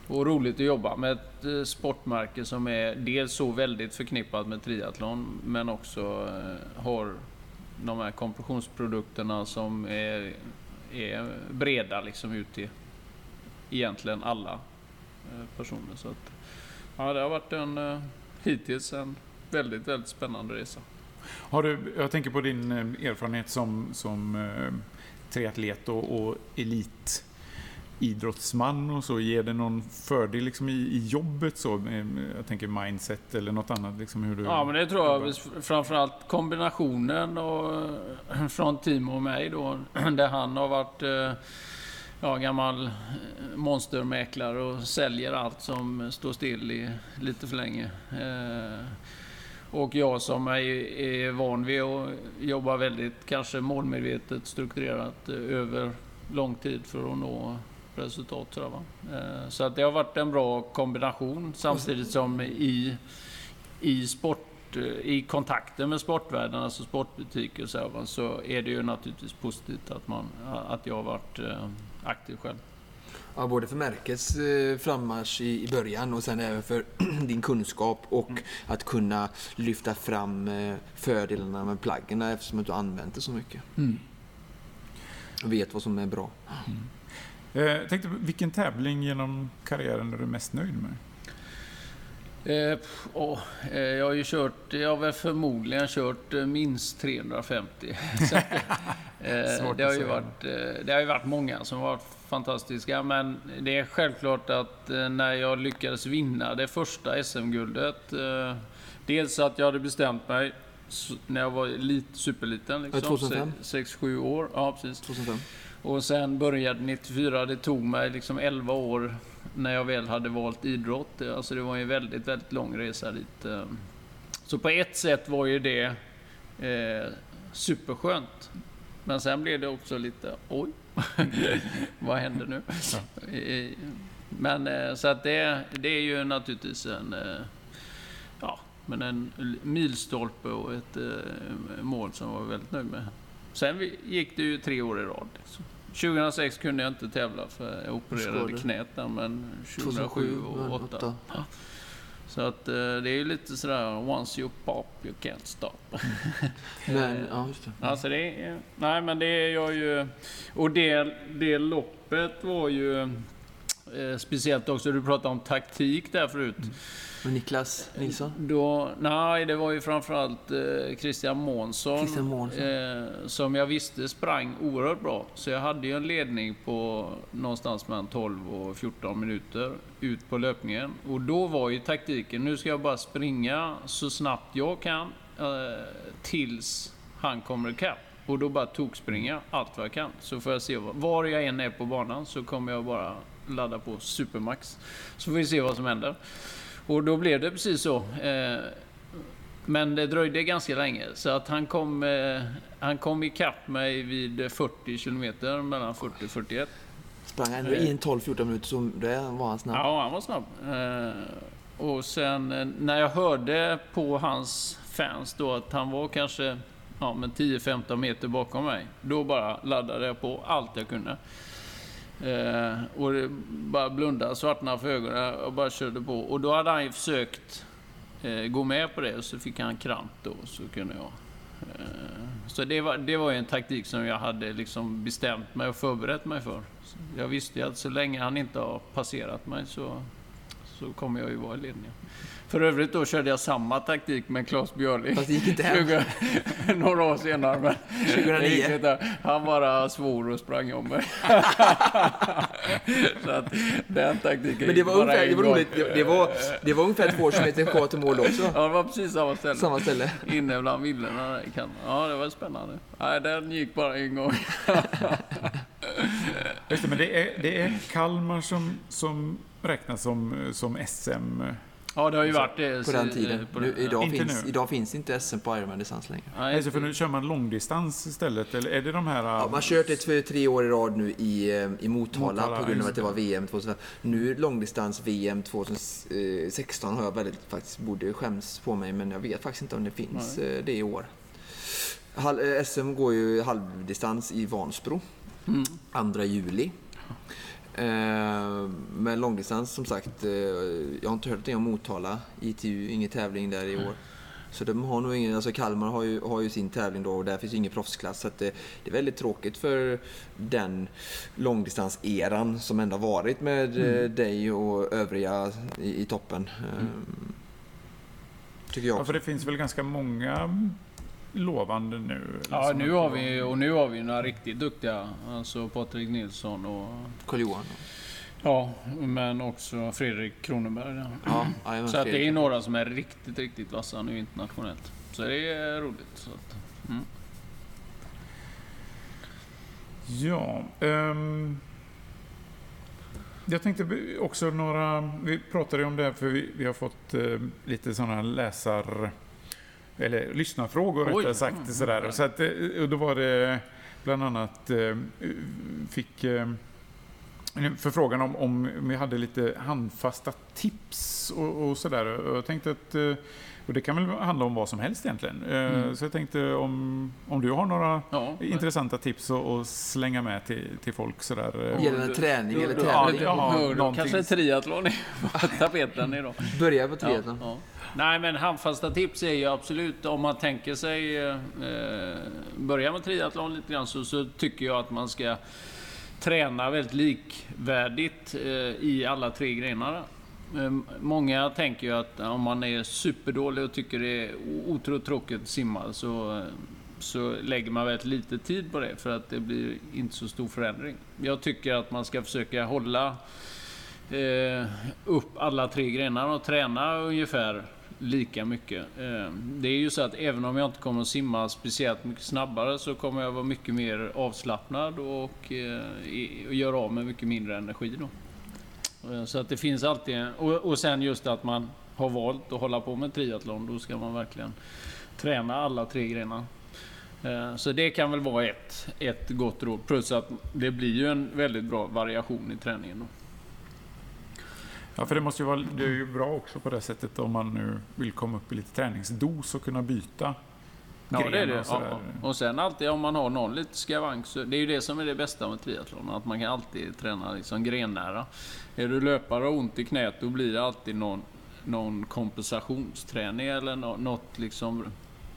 Speaker 3: Och roligt att jobba med ett sportmärke som är dels så väldigt förknippat med triathlon men också har de här kompressionsprodukterna som är, är breda liksom ut till egentligen alla eh, personer. Så att, ja, det har varit en eh, hittills en väldigt, väldigt spännande resa.
Speaker 1: Har du, jag tänker på din eh, erfarenhet som, som triatlet och, och elit idrottsman och så, ger det någon fördel liksom i, i jobbet så? Jag tänker mindset eller något annat? Liksom hur du
Speaker 3: ja, men det tror jag. Framförallt kombinationen och, från Timo och mig då, där han har varit eh, ja, gammal monstermäklare och säljer allt som står still i lite för länge. Eh, och jag som är, är van vid att jobba väldigt kanske målmedvetet strukturerat eh, över lång tid för att nå resultat. Tror jag, eh, Så att det har varit en bra kombination samtidigt som i, i sport eh, i kontakten med sportvärlden, alltså sportbutiker så, så är det ju naturligtvis positivt att, man, att jag har varit eh, aktiv själv.
Speaker 2: Ja, både för märkets frammarsch i, början och sen även för din kunskap och mm. att kunna lyfta fram fördelarna med plaggen eftersom du använt det så mycket. Mm. Och vet vad som är bra. Mm.
Speaker 1: Eh, tänkte, vilken tävling genom karriären är du mest nöjd med?
Speaker 3: Eh, oh, eh, jag har ju kört, jag har väl förmodligen kört eh, minst 350. Så, eh, det, har ju varit, eh, det har ju varit många som har varit fantastiska, men det är självklart att när jag lyckades vinna det första SM-guldet, dels att jag hade bestämt mig när jag var lit, superliten, liksom,
Speaker 2: 2005?
Speaker 3: 6-7 år. Ja, precis.
Speaker 2: 2005.
Speaker 3: Och sen började 94. Det tog mig liksom 11 år när jag väl hade valt idrott. Alltså det var en väldigt, väldigt lång resa dit. Eh. Så på ett sätt var ju det eh, superskönt. Men sen blev det också lite, oj, vad händer nu? Men eh, så att det, det är ju naturligtvis en, eh, ja, men en milstolpe och ett mål som jag var väldigt nöjd med. Sen gick det ju tre år i rad. Liksom. 2006 kunde jag inte tävla för jag opererade knät där, men 2007 och 2008. Ja. Så att eh, det är ju lite sådär, once you pop you can't stop.
Speaker 2: men, ja, just
Speaker 3: det. Alltså det är, nej men det är jag ju, och det, det loppet var ju eh, speciellt också, du pratade om taktik där förut. Mm.
Speaker 2: Och Niklas Nilsson?
Speaker 3: Då, nej, det var ju framförallt eh, Christian Månsson,
Speaker 2: Christian Månsson.
Speaker 3: Eh, som jag visste sprang oerhört bra. Så jag hade ju en ledning på någonstans mellan 12 och 14 minuter ut på löpningen. Och då var ju taktiken, nu ska jag bara springa så snabbt jag kan eh, tills han kommer ikapp. Och då bara tokspringa allt vad jag kan. Så får jag se var jag än är på banan så kommer jag bara ladda på supermax. Så får vi se vad som händer. Och då blev det precis så. Eh, men det dröjde ganska länge, så att han kom, eh, han kom ikapp mig vid 40 kilometer, mellan 40 och 41.
Speaker 2: Sprang han i en 12-14 minuter, så det var han snabb?
Speaker 3: Ja, han var snabb. Eh, och sen när jag hörde på hans fans då att han var kanske ja, 10-15 meter bakom mig, då bara laddade jag på allt jag kunde. Eh, och bara blundade, svartnade för ögonen och bara körde på. Och då hade han ju försökt eh, gå med på det och så fick han kramp då. Så kunde jag. Eh, så det var, det var en taktik som jag hade liksom bestämt mig och förberett mig för. Jag visste ju att så länge han inte har passerat mig så, så kommer jag ju vara i ledningen. För övrigt då körde jag samma taktik med Claes Björling.
Speaker 2: Fast det gick inte hem.
Speaker 3: några år senare. Men
Speaker 2: 2009.
Speaker 3: Han bara svor och sprang om mig. så att den taktiken
Speaker 2: Men det var ungefär, det var roligt. Det, det, var, det var ungefär två kilometer kvar till mål också.
Speaker 3: Ja, det var precis samma ställe.
Speaker 2: Samma ställe.
Speaker 3: Inne bland villorna Ja, det var spännande. Nej, den gick bara en gång.
Speaker 1: Just det, men det är, det är Kalmar som, som räknas som, som SM
Speaker 3: Ja, det har ju varit det.
Speaker 2: på den tiden.
Speaker 3: på
Speaker 2: Nu,
Speaker 3: den-
Speaker 2: idag,
Speaker 1: Inte
Speaker 2: finns,
Speaker 1: nu.
Speaker 2: idag finns inte SM på Ironman-distans längre.
Speaker 3: Nej,
Speaker 1: Alltså för nu kör man långdistans istället, eller är det de här...
Speaker 2: Ja, man har kört det för tre år i rad nu i, eh, i Motala,
Speaker 1: Motala,
Speaker 2: på grund av att det var. VM 2005. Nu långdistans-VM 2016 har jag väldigt faktiskt, borde skäms på mig, men jag vet faktiskt inte om det finns eh, det i år. Hal- eh, SM går ju halvdistans i Vansbro,
Speaker 3: Mm.
Speaker 2: 2 juli. Eh, men långdistans som sagt, eh, jag har inte hört det om Motala. ITU, ingen tävling där i år. Så de har nog ingen, alltså Kalmar har ju, har ju sin tävling då och där finns ju ingen proffsklass. Så att det, det är väldigt tråkigt för den långdistanseran som ändå varit med eh, dig och övriga i, i toppen. Eh, Tycker jag.
Speaker 1: Ja, för det finns väl ganska många lovande nu?
Speaker 3: Ja, nu har vi, och nu har vi några riktigt duktiga. Alltså Patrik Nilsson och...
Speaker 2: Karl-Johan.
Speaker 3: Ja, men också Fredrik Kronenberg. Ja. Så att det är några som är riktigt, riktigt vassa nu internationellt. Så det är roligt. Så att, mm.
Speaker 1: Ja. ehm, jag tänkte också några... Vi pratade ju om det här för vi, vi har fått eh, lite sådana läsar... Eller lyssnarfrågor
Speaker 3: Oj.
Speaker 1: rättare sagt.
Speaker 3: Mm,
Speaker 1: Sådär. Så att, eh, och då var det bland annat... Eh, fick... Eh, en förfrågan om, om vi hade lite handfasta tips och, och sådär. Och Jag tänkte att... eh, Och det kan väl handla om vad som helst egentligen. Eh,
Speaker 3: Mm.
Speaker 1: Så jag tänkte om, om du har några
Speaker 3: Ja,
Speaker 1: intressanta tips att att slänga med till, till folk sådär. eh.
Speaker 2: Gällande träning eller tävling?
Speaker 1: Ja,
Speaker 3: då-
Speaker 1: någonting.
Speaker 3: Kanske triathlon är på tapeten idag.
Speaker 2: Börja på
Speaker 3: Ja,
Speaker 2: triathlon.
Speaker 3: ja. Nej, men handfasta tips är ju absolut om man tänker sig eh, börja med triathlon lite grann så, så tycker jag att man ska träna väldigt likvärdigt eh, i alla tre grenarna. Eh, Många tänker ju att om man är superdålig och tycker det är otroligt tråkigt att simma så, så lägger man väldigt lite tid på det för att det blir inte så stor förändring. Jag tycker att man ska försöka hålla eh, upp alla tre grenarna och träna ungefär lika mycket. Eh, det är ju så att även om jag inte kommer att simma speciellt mycket snabbare så kommer jag vara mycket mer avslappnad och, eh, och göra av med mycket mindre energi då. Eh, så att det finns alltid och, och sen just att man har valt att hålla på med triathlon, då ska man verkligen träna alla tre grenar. Så det kan väl vara ett, ett gott råd. Plus att det blir ju en väldigt bra variation i träningen. Då.
Speaker 1: Ja, för det måste ju vara det är ju bra också på det sättet om man nu vill komma upp i lite träningsdos och kunna byta
Speaker 3: Ja, det är det.
Speaker 1: och
Speaker 3: Ja. Och sen alltid om man har någon lite skavank, så det är ju det som är det bästa med triathlon. Att man kan alltid träna liksom grennära. Är du löpare och ont i knät, då blir det alltid någon, någon kompensationsträning eller nå- något liksom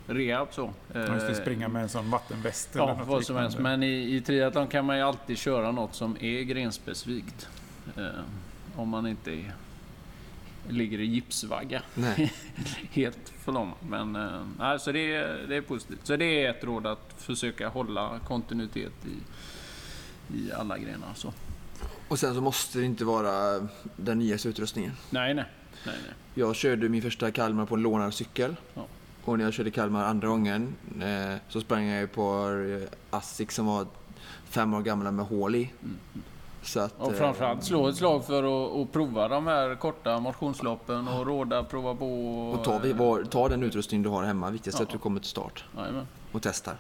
Speaker 3: rehab så.
Speaker 1: Man måste
Speaker 3: Eh,
Speaker 1: springa med en sån vattenväst eller
Speaker 3: Ja,
Speaker 1: något
Speaker 3: vad som helst. Men i, i triathlon kan man ju alltid köra något som är grenspecifikt. Om man inte är, ligger i gipsvagga.
Speaker 2: Nej.
Speaker 3: Helt förlamad. Men nej, så det, är, det är positivt. Så det är ett råd att försöka hålla kontinuitet i, i alla grenar. Så.
Speaker 2: Och sen så måste det inte vara den nyaste utrustningen.
Speaker 3: Nej, nej. nej, nej.
Speaker 2: Jag körde min första Kalmar på en lånad cykel.
Speaker 3: Ja.
Speaker 2: Och när jag körde Kalmar andra gången eh, så sprang jag på eh, Asics som var fem år gamla med hål i. Så att,
Speaker 3: Och
Speaker 2: eh,
Speaker 3: framförallt slå ett slag för att, prova de här korta motionsloppen och råda, prova på.
Speaker 2: och ta, vi- var, ta den utrustning du har hemma. Viktigast är att
Speaker 3: Ja.
Speaker 2: du kommer till start
Speaker 3: Jajamän.
Speaker 2: och testar.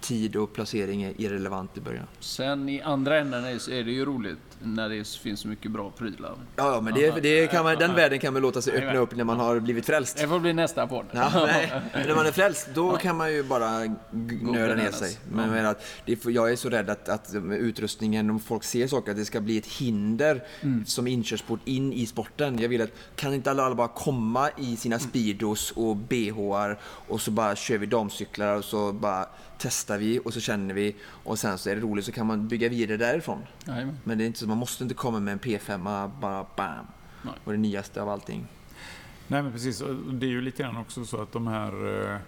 Speaker 2: Tid och placering är irrelevant i början.
Speaker 3: Sen i andra änden är det ju roligt när det finns så mycket bra prylar.
Speaker 2: Ja, ja men det, det kan man, den världen kan man låta sig öppna upp när man har blivit frälst.
Speaker 3: Det får bli nästa podd.
Speaker 2: Ja, nej. När man är frälst, då kan man ju bara nöda ner sig. Men jag, menar att det, jag är så rädd att, att utrustningen, om folk ser saker, att det ska bli ett hinder som inkörsport in i sporten. Jag vill att, kan inte alla, alla bara komma i sina speedos och bhar och så bara kör vi damcyklar och så bara testar vi och så känner vi och sen så är det roligt så kan man bygga vidare därifrån.
Speaker 3: Jajamän.
Speaker 2: Men det är inte så, man måste inte komma med en P5 bara bam.
Speaker 3: Nej.
Speaker 2: Och det nyaste av allting.
Speaker 1: Nej men precis, det är ju lite grann också så att de här eh,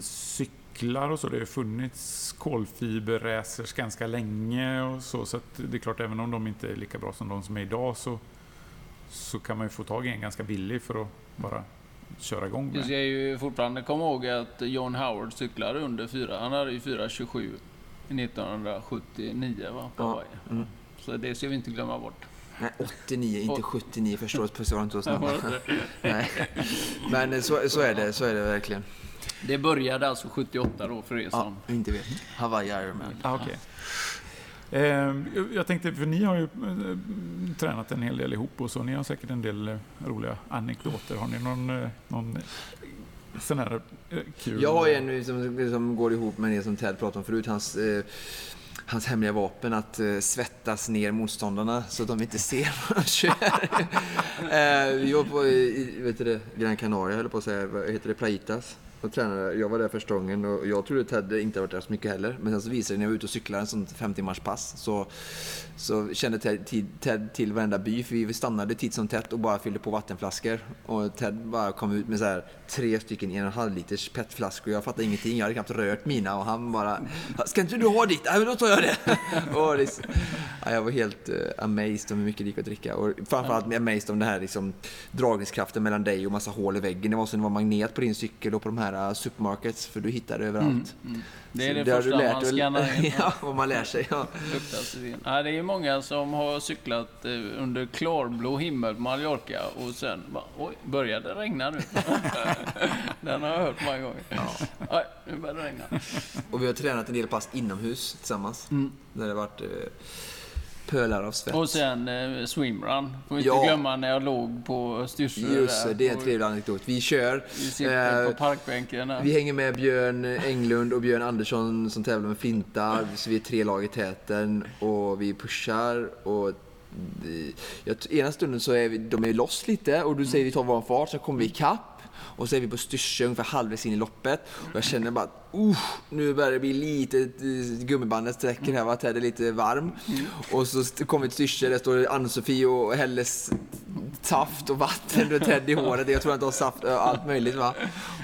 Speaker 1: cyklar och så, det har ju funnits kolfiberracers ganska länge och så, så att det är klart även om de inte är lika bra som de som är idag så, så kan man ju få tag i en ganska billig för att bara köra igång
Speaker 3: Jag
Speaker 1: med.
Speaker 3: ska ju fortfarande komma ihåg att John Howard cyklade under 4. Han hade ju 4.27 1979 va, på
Speaker 2: Ja,
Speaker 3: Hawaii.
Speaker 2: mm.
Speaker 3: Så det ska vi inte glömma bort.
Speaker 2: Nej, 89, inte 79 förstås. Puss var inte så
Speaker 3: inte?
Speaker 2: Nej. Men så, så är det, så är det verkligen.
Speaker 3: Det började alltså 78 då för er
Speaker 2: Ja,
Speaker 3: som...
Speaker 2: inte vet. Hawaii Ironman.
Speaker 1: Ah, okej. Eh, jag tänkte, för ni har ju eh, tränat en hel del ihop och så. Ni har säkert en del eh, roliga anekdoter. Har ni någon, eh, någon sån här eh, kul?
Speaker 2: Jag har en som, som går ihop med det som Ted pratade om förut. Hans, eh, hans hemliga vapen att eh, svettas ner motståndarna så att de inte ser vad de kör. eh, vi var på i, vet du det, Gran Canaria, höll på att säga. Vad heter det? Plaitas. Och tränade. Jag var där första gången och jag trodde Ted inte varit där så mycket heller. Men sen så visade det när jag var ute och cyklade en sån fem timmars pass så, så kände Ted, tid- Ted till varenda by. För vi stannade titt som tätt och bara fyllde på vattenflaskor. Och Ted bara kom ut med så här tre stycken en och en halv liters petflaskor. Jag fattade ingenting. Jag hade knappt rört mina och han bara Ska inte du ha ditt? Nej men då tar jag det. och det ja, jag var helt uh, amazed om hur mycket det gick att dricka. Och framförallt amazed om den här liksom, dragningskraften mellan dig och massa hål i väggen. Det var som det var magnet på din cykel och på de här uh, supermarkets. För du hittar det överallt.
Speaker 3: Mm. Det är det,
Speaker 2: du
Speaker 3: första man skannar in.
Speaker 2: ja, vad man lär sig. Ja.
Speaker 3: Nej, det är ju många som har cyklat eh, under klarblå himmel på Mallorca och sen bara, oj, börjar det regna nu? Den har jag hört många gånger. Oj, nu börjar det regna.
Speaker 2: Och vi har tränat en del pass inomhus tillsammans. Där det varit uh, pölar av svett.
Speaker 3: Och sen eh, swimrun. Får inte
Speaker 2: Ja.
Speaker 3: glömma när jag låg på Styrsö
Speaker 2: Just det,
Speaker 3: där.
Speaker 2: det är en trevlig anekdot. Vi kör.
Speaker 3: Vi sitter
Speaker 2: eh,
Speaker 3: på parkbänken där.
Speaker 2: Vi hänger med Björn Englund och Björn Andersson som tävlar med flintar. Så vi är tre lag i täten och vi pushar. Och jag, ena stunden så är vi, de är loss lite och du säger vi tar vår fart, så kommer vi ikapp. Och så är vi på Styrsö ungefär halvvägs in i loppet. Och jag känner bara uh, nu börjar det bli lite eh, gummibandet sträcker här, va? Ted är lite varm. Och så kommer vi till Styrsö, där står Ann-Sofie och häller s- saft och vatten och Ted i håret. Jag tror att de har saft och allt möjligt va.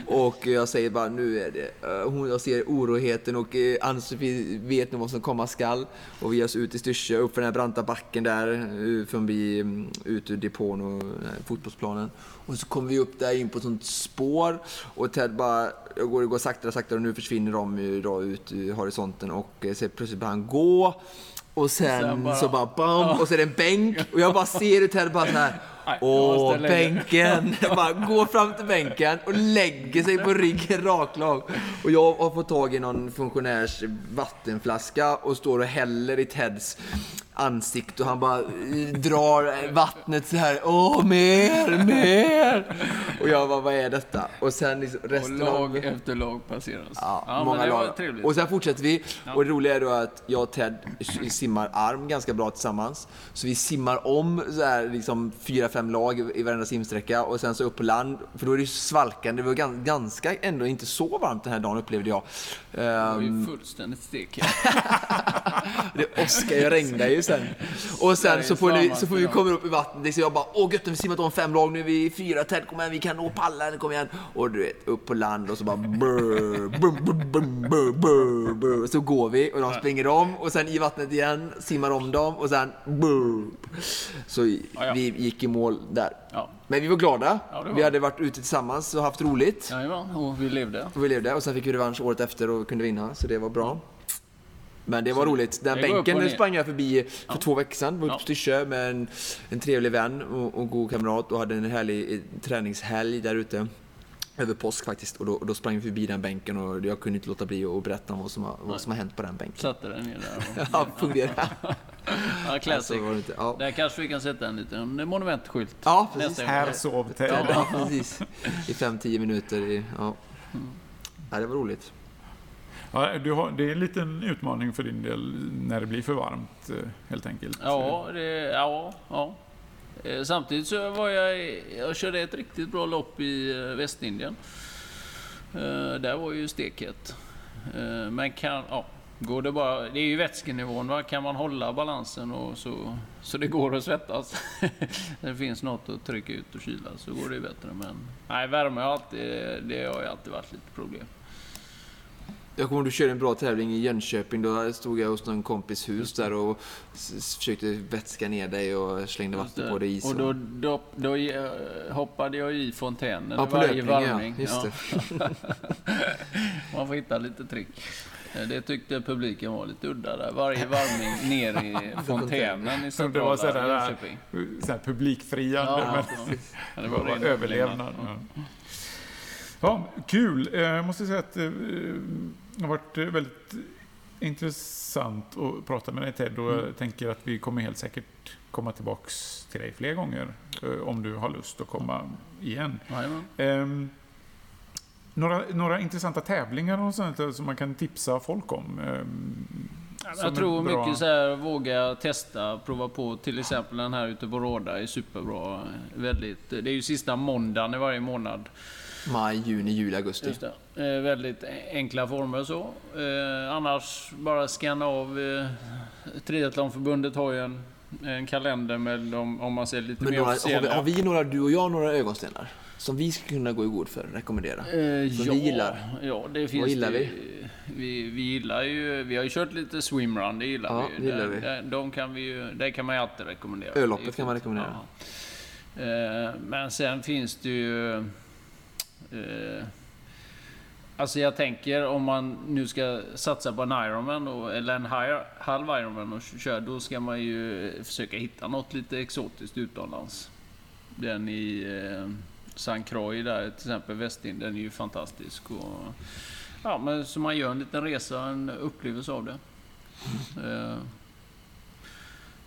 Speaker 2: Och jag säger bara nu är det, eh, hon, jag ser oroheten och eh, Ann-Sofie vet nu vad som komma skall. Och vi ger oss ut i Styrsö, upp för den här branta backen där, eh, förbi, mm, ut ur depån och fotbollsplanen. Och så kommer vi upp där in på ett sånt spår och Ted bara, jag går, går saktare och saktare och nu försvinner de ju då ut i horisonten och eh, så plötsligt börjar han gå. Och sen,
Speaker 3: Sen bara-
Speaker 2: så bara bam, och så är det en bänk och jag bara ser hur Ted bara så här. Åh, bänken! Bara går fram till bänken och lägger sig på ryggen raklång. Och jag har fått tag i någon funktionärs vattenflaska och står och häller i Teds ansikte och han bara eh, drar vattnet så här. Åh, mer, mer! Och jag bara, vad är detta? Och sen liksom
Speaker 3: Och
Speaker 2: resten
Speaker 3: lag
Speaker 2: av...
Speaker 3: efter lag passeras.
Speaker 2: Ja,
Speaker 3: men
Speaker 2: många lag.
Speaker 3: trevligt.
Speaker 2: Och sen fortsätter vi. Och det roliga är då att jag och Ted simmar arm ganska bra tillsammans. Så vi simmar om så här, liksom fyra, fem lag i- varenda simsträcka och sen så upp på land. För då är det svalkande. Det var gan- ganska, ändå inte så varmt den här dagen upplevde jag.
Speaker 3: Det var ju
Speaker 2: Ehm,
Speaker 3: fullständigt stek.
Speaker 2: det åskar ju, regnar ju sen. Och sen så får, vi, så får vi komma upp i vattnet. Så jag bara, åh gött, vi simmat om fem lag, nu är vi fyra. Ted, kom igen, vi kan nå pallen, kom igen. Och du vet, upp på land och så bara brr, brr, brr, brr, brr, brr, brr. Så går vi och de springer om och sen i vattnet igen, simmar om dem och sen brr. Så vi gick i mål där.
Speaker 3: Ja.
Speaker 2: Men vi var glada.
Speaker 3: Ja, det var
Speaker 2: Vi hade varit ute tillsammans och haft roligt.
Speaker 3: Jajamän, och vi levde.
Speaker 2: Och vi levde och sen fick vi revansch året efter och kunde vinna, så det var bra. Men det var roligt. Den bänken sprang jag förbi för två veckor sedan. Var uppe
Speaker 3: Ja.
Speaker 2: med en, en trevlig vän och, och god kamrat och hade en härlig eh, träningshelg där ute. Över påsk faktiskt. Och då, och då sprang vi förbi den bänken och jag kunde inte låta bli att berätta om vad som har, vad som har hänt på den bänken.
Speaker 3: Satte den ner där. Och,
Speaker 2: Ja, fungerar.
Speaker 3: ja, classic.
Speaker 2: Så var det inte. Ja.
Speaker 3: Där kanske vi kan sätta en liten monumentskylt.
Speaker 2: Ja, precis.
Speaker 1: Här sov Ted.
Speaker 2: Ja, precis. I fem, tio minuter. I, ja.
Speaker 3: Mm.
Speaker 2: ja, det var roligt.
Speaker 1: Ja, du har, det är en liten utmaning för din del när det blir för varmt, eh, helt enkelt.
Speaker 3: Ja, det, ja, ja. Eh, samtidigt så var jag, jag körde ett riktigt bra lopp i eh, Västindien. Där var ju steket. Men kan, ja, går det bara, det är ju vätskenivån, va? kan man hålla balansen och så, så det går att svettas. det finns något att trycka ut och kyla så går det ju bättre. Men nej, värme har alltid, det har ju alltid varit lite problem.
Speaker 2: Jag kommer ihåg du körde en bra tävling i Jönköping. Då stod jag hos någon kompis hus där och försökte vätska ner dig och slängde vatten på dig is.
Speaker 3: och då, då, då eh, hoppade jag i fontänen
Speaker 2: ja, på
Speaker 3: varje
Speaker 2: löpning ja.
Speaker 3: varvning. Ja.
Speaker 2: det.
Speaker 3: Man får hitta lite trick. Eh, Det tyckte publiken var lite udda där. Varje varvning ner i fontänen i
Speaker 1: Som det var
Speaker 3: centrala
Speaker 1: sådär,
Speaker 3: Jönköping.
Speaker 1: publikfriande.
Speaker 3: Ja,
Speaker 1: men.
Speaker 3: Ja, det
Speaker 1: det var
Speaker 3: ren
Speaker 1: överlevnad.
Speaker 3: Ja.
Speaker 1: Ja. ja, kul. Eh, Jag måste säga att eh, det har varit eh, väldigt intressant att prata med dig Ted och
Speaker 3: Mm.
Speaker 1: jag tänker att vi kommer helt säkert komma tillbaks till dig fler gånger eh, om du har lust att komma igen. Ehm, några, några intressanta tävlingar och sånt som man kan tipsa folk om? Ehm,
Speaker 3: Jag tror
Speaker 1: bra-
Speaker 3: mycket så här, våga testa, prova på. Till exempel den här ute på Råda är superbra. Väldigt, det är ju sista måndagen i varje månad.
Speaker 2: Maj, juni, juli, augusti.
Speaker 3: Just det. Eh, väldigt enkla former så. Eh, annars bara scanna av. Eh, Triathlonförbundet har ju en, en kalender med de, om man ser lite
Speaker 2: Men
Speaker 3: mer
Speaker 2: några, har, vi,
Speaker 3: officiella.
Speaker 2: har vi några, du och jag, några ögonstenar? Som vi ska kunna gå i god för, rekommendera?
Speaker 3: Eh,
Speaker 2: Som
Speaker 3: ja,
Speaker 2: vi gillar?
Speaker 3: Ja, det finns
Speaker 2: gillar
Speaker 3: det,
Speaker 2: vi?
Speaker 3: vi? Vi gillar ju, vi har ju kört lite swimrun, det gillar
Speaker 2: Ja,
Speaker 3: vi ju.
Speaker 2: det gillar
Speaker 3: Där-
Speaker 2: vi.
Speaker 3: där- De kan vi ju, det kan man ju alltid rekommendera.
Speaker 2: Öloppet kan man rekommendera.
Speaker 3: Ja. Eh, Men sen finns det ju... eh, Alltså jag tänker om man nu ska satsa på en Ironman, och, eller en halv Ironman och köra, då ska man ju eh, försöka hitta något lite exotiskt utomlands. Den i eh, St. Croix där till exempel, Västindien, är ju fantastisk. Och, ja, men så man gör en liten resa, en upplevelse av det. Eh,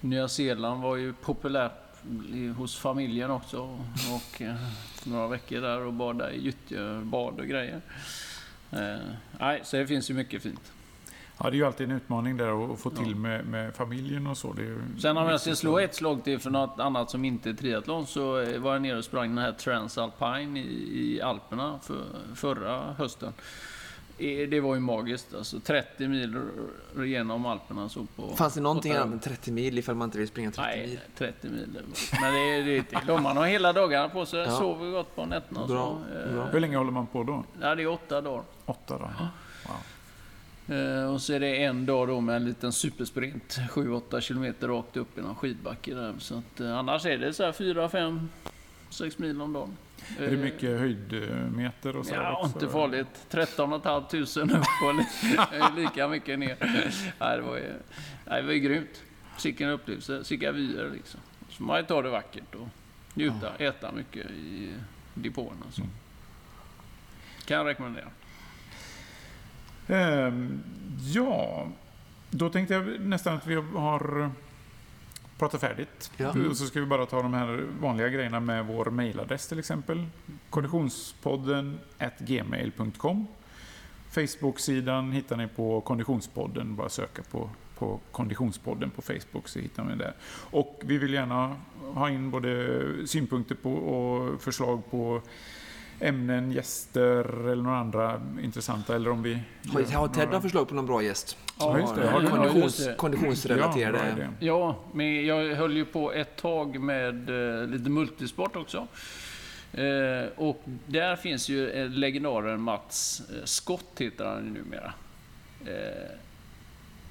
Speaker 3: Nya Zeeland var ju populärt hos familjen också. Och eh, några veckor där och bada i gyttjebad och grejer. Eh, nej, så det finns ju mycket fint.
Speaker 1: Ja, det är ju alltid en utmaning där att få till
Speaker 3: Ja.
Speaker 1: med, med familjen och så. Det
Speaker 3: Sen om jag ska slå ett slag till för något annat som inte är triathlon så eh, var jag nere och sprang den här Transalpine i, i Alperna för, förra hösten. Eh, Det var ju magiskt alltså. 30 mil genom Alperna så på...
Speaker 2: Fanns det någonting annat än 30 mil ifall man inte vill springa 30
Speaker 3: Nej,
Speaker 2: mil?
Speaker 3: 30 mil. Men det är det är. Om man har hela dagarna på sig,
Speaker 2: Ja.
Speaker 3: sover gott på nätterna och
Speaker 2: Bra,
Speaker 3: så. eh,
Speaker 2: bra.
Speaker 1: Hur länge håller man på då?
Speaker 3: Ja, det är åtta dagar.
Speaker 1: Åtta dagar? Wow.
Speaker 3: Eh, Och så är det en dag då med en liten supersprint. 7-8 kilometer rakt upp i någon skidbacke där. Så att, eh, annars är det så här 4, 5, 6 mil om dagen.
Speaker 1: Är det mycket höjdmeter och så?
Speaker 3: Ja,
Speaker 1: också?
Speaker 3: inte farligt. 13 500 upp och li- lika mycket ner. Nej, det var ju, nej, det var ju grymt. Sicken upplevelse, sicka vyer liksom. Så man ju ta det vackert och njuta, äta mycket i depåerna. Så.
Speaker 1: Mm.
Speaker 3: Kan jag rekommendera.
Speaker 1: Ehm, ja, då tänkte jag nästan att vi har pratat färdigt.
Speaker 2: Ja.
Speaker 1: Så ska vi bara ta de här vanliga grejerna med vår mailadress till exempel. Konditionspodden gmail.com Facebook-sidan hittar ni på Konditionspodden. Bara söka på, på Konditionspodden på Facebook så hittar ni det. Och vi vill gärna ha in både synpunkter på och förslag på ämnen, gäster eller några andra intressanta. Eller om vi
Speaker 2: Har, Ted
Speaker 1: några-
Speaker 2: några förslag på någon bra gäst?
Speaker 1: Ja, just det. Några-
Speaker 2: konditions, konditionsrelaterade...
Speaker 1: Ja.
Speaker 3: Ja, men jag höll ju på ett tag med eh, lite multisport också. Eh, och där finns ju eh, legendaren Mats Skott, heter han ju numera.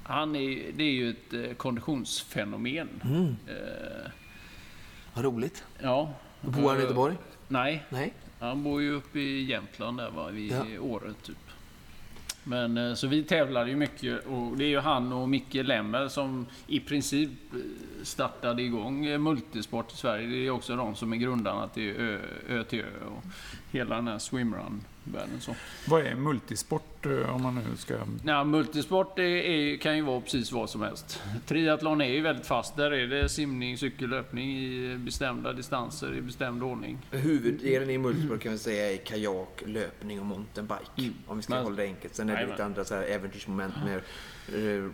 Speaker 3: Han är, det är ju ett konditionsfenomen.
Speaker 2: Mm,
Speaker 3: Eh,
Speaker 2: vad roligt.
Speaker 3: ja.
Speaker 2: Bor han i Göteborg?
Speaker 3: Nej,
Speaker 2: Nej?
Speaker 3: Han bor ju uppe i Jämtland där va, vid
Speaker 2: Ja.
Speaker 3: Åre typ. Men eh, så vi tävlade ju mycket och det är ju han och Micke Lemmer som i princip eh, startade igång eh, multisport i Sverige. Det är också de som är grundarna till Ö, Ö till Ö och hela den här swimrun-världen så.
Speaker 1: Vad är multisport eh, om man nu ska...
Speaker 3: Ja, multisport är, är, kan ju vara precis vad som helst. Triathlon är ju väldigt fast. Där är det simning, cykellöpning i bestämda distanser i bestämd ordning.
Speaker 2: Huvuddelen i multisport kan vi säga är kajak, löpning och mountainbike.
Speaker 3: Mm.
Speaker 2: Om vi ska
Speaker 3: Men-
Speaker 2: hålla det enkelt. Sen är det
Speaker 3: Jajamän.
Speaker 2: lite andra så här äventyrsmoment med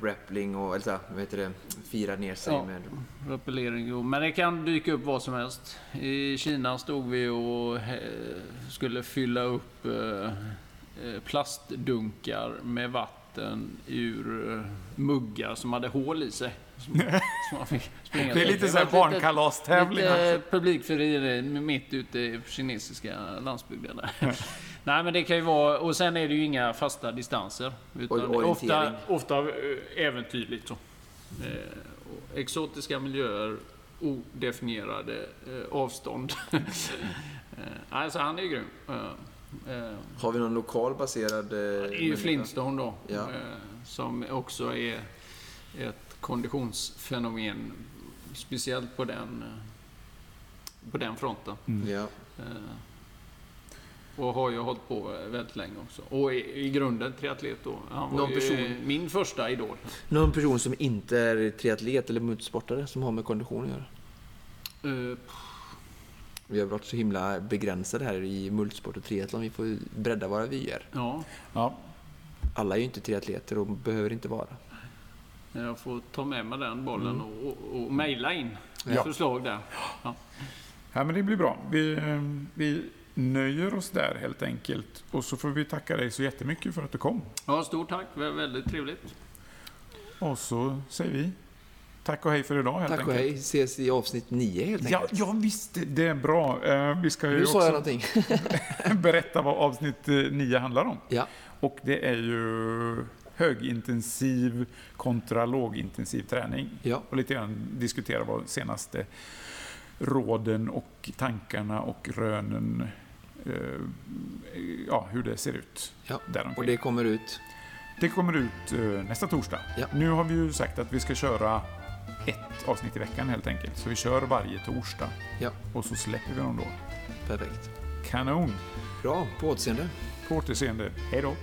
Speaker 2: rappling och eller så vad heter det, fira ner sig
Speaker 3: Ja.
Speaker 2: med...
Speaker 3: Rappellering, och- men det kan dyka upp vad som helst. I Kina stod vi och eh, skulle fylla upp eh, eh, plastdunkar med vatten ur eh, muggar som hade hål i sig. Som, som man fick springa
Speaker 1: Det är lite så här
Speaker 3: var ett litet-
Speaker 1: barnkalastävling.
Speaker 3: Lite publikfrieri mitt ute i kinesiska landsbygden där. Nej men det kan ju vara, och sen är det ju inga fasta distanser. Utan
Speaker 2: Och
Speaker 3: ofta, ofta eh, äventyrligt så. Eh, exotiska miljöer, odefinierade eh, avstånd. eh, alltså han är ju grym. Eh, eh,
Speaker 2: Har vi någon lokal baserad...
Speaker 3: det är ju? Flintstone då.
Speaker 2: Ja.
Speaker 3: Som också är ett konditionsfenomen, speciellt på den, på den fronten.
Speaker 1: Mm.
Speaker 2: Ja.
Speaker 3: Och har ju hållit på väldigt länge också. Och i, i grunden triatlet då. Han var
Speaker 2: Någon
Speaker 3: ju
Speaker 2: person-
Speaker 3: min första idol.
Speaker 2: Någon person som inte är triatlet eller motorsportare som har med kondition att göra?
Speaker 3: Eh,
Speaker 2: Vi har varit så himla begränsade här i multisport och triathlon. Vi får bredda våra vyer.
Speaker 3: Ja,
Speaker 1: Ja,
Speaker 2: Alla är ju inte triatleter och behöver inte vara.
Speaker 3: jag får ta med mig den bollen och, och, och mejla in
Speaker 1: Ja.
Speaker 3: förslag där.
Speaker 1: ja, men det blir bra. Vi, eh, vi nöjer oss där helt enkelt. Och så får vi tacka dig så jättemycket för att du kom.
Speaker 3: Ja, stort tack. Vä- Väldigt trevligt.
Speaker 1: Och så säger vi tack och hej för idag helt
Speaker 2: Tack och
Speaker 1: enkelt.
Speaker 2: hej. Ses i avsnitt 9 helt
Speaker 1: Ja,
Speaker 2: enkelt.
Speaker 1: ja, visst. Det är bra. Eh, Vi ska ju
Speaker 2: nu sa jag
Speaker 1: också
Speaker 2: någonting.
Speaker 1: berätta vad avsnitt 9 handlar om.
Speaker 2: Ja,
Speaker 1: Och det är ju högintensiv kontra lågintensiv träning.
Speaker 2: ja,
Speaker 1: Och lite grann diskutera vad senaste råden och tankarna och rönen, eh, ja, hur det ser ut.
Speaker 2: ja.
Speaker 1: Däromkring.
Speaker 2: Och det kommer ut.
Speaker 1: Det kommer ut eh, nästa torsdag.
Speaker 2: Ja.
Speaker 1: Nu har vi ju sagt att vi ska köra ett avsnitt i veckan helt enkelt. Så vi kör varje torsdag.
Speaker 2: Ja.
Speaker 1: Och så släpper vi dem då.
Speaker 2: Perfekt.
Speaker 1: Kanon!
Speaker 2: Bra, på återseende.
Speaker 1: På återseende. Hej då!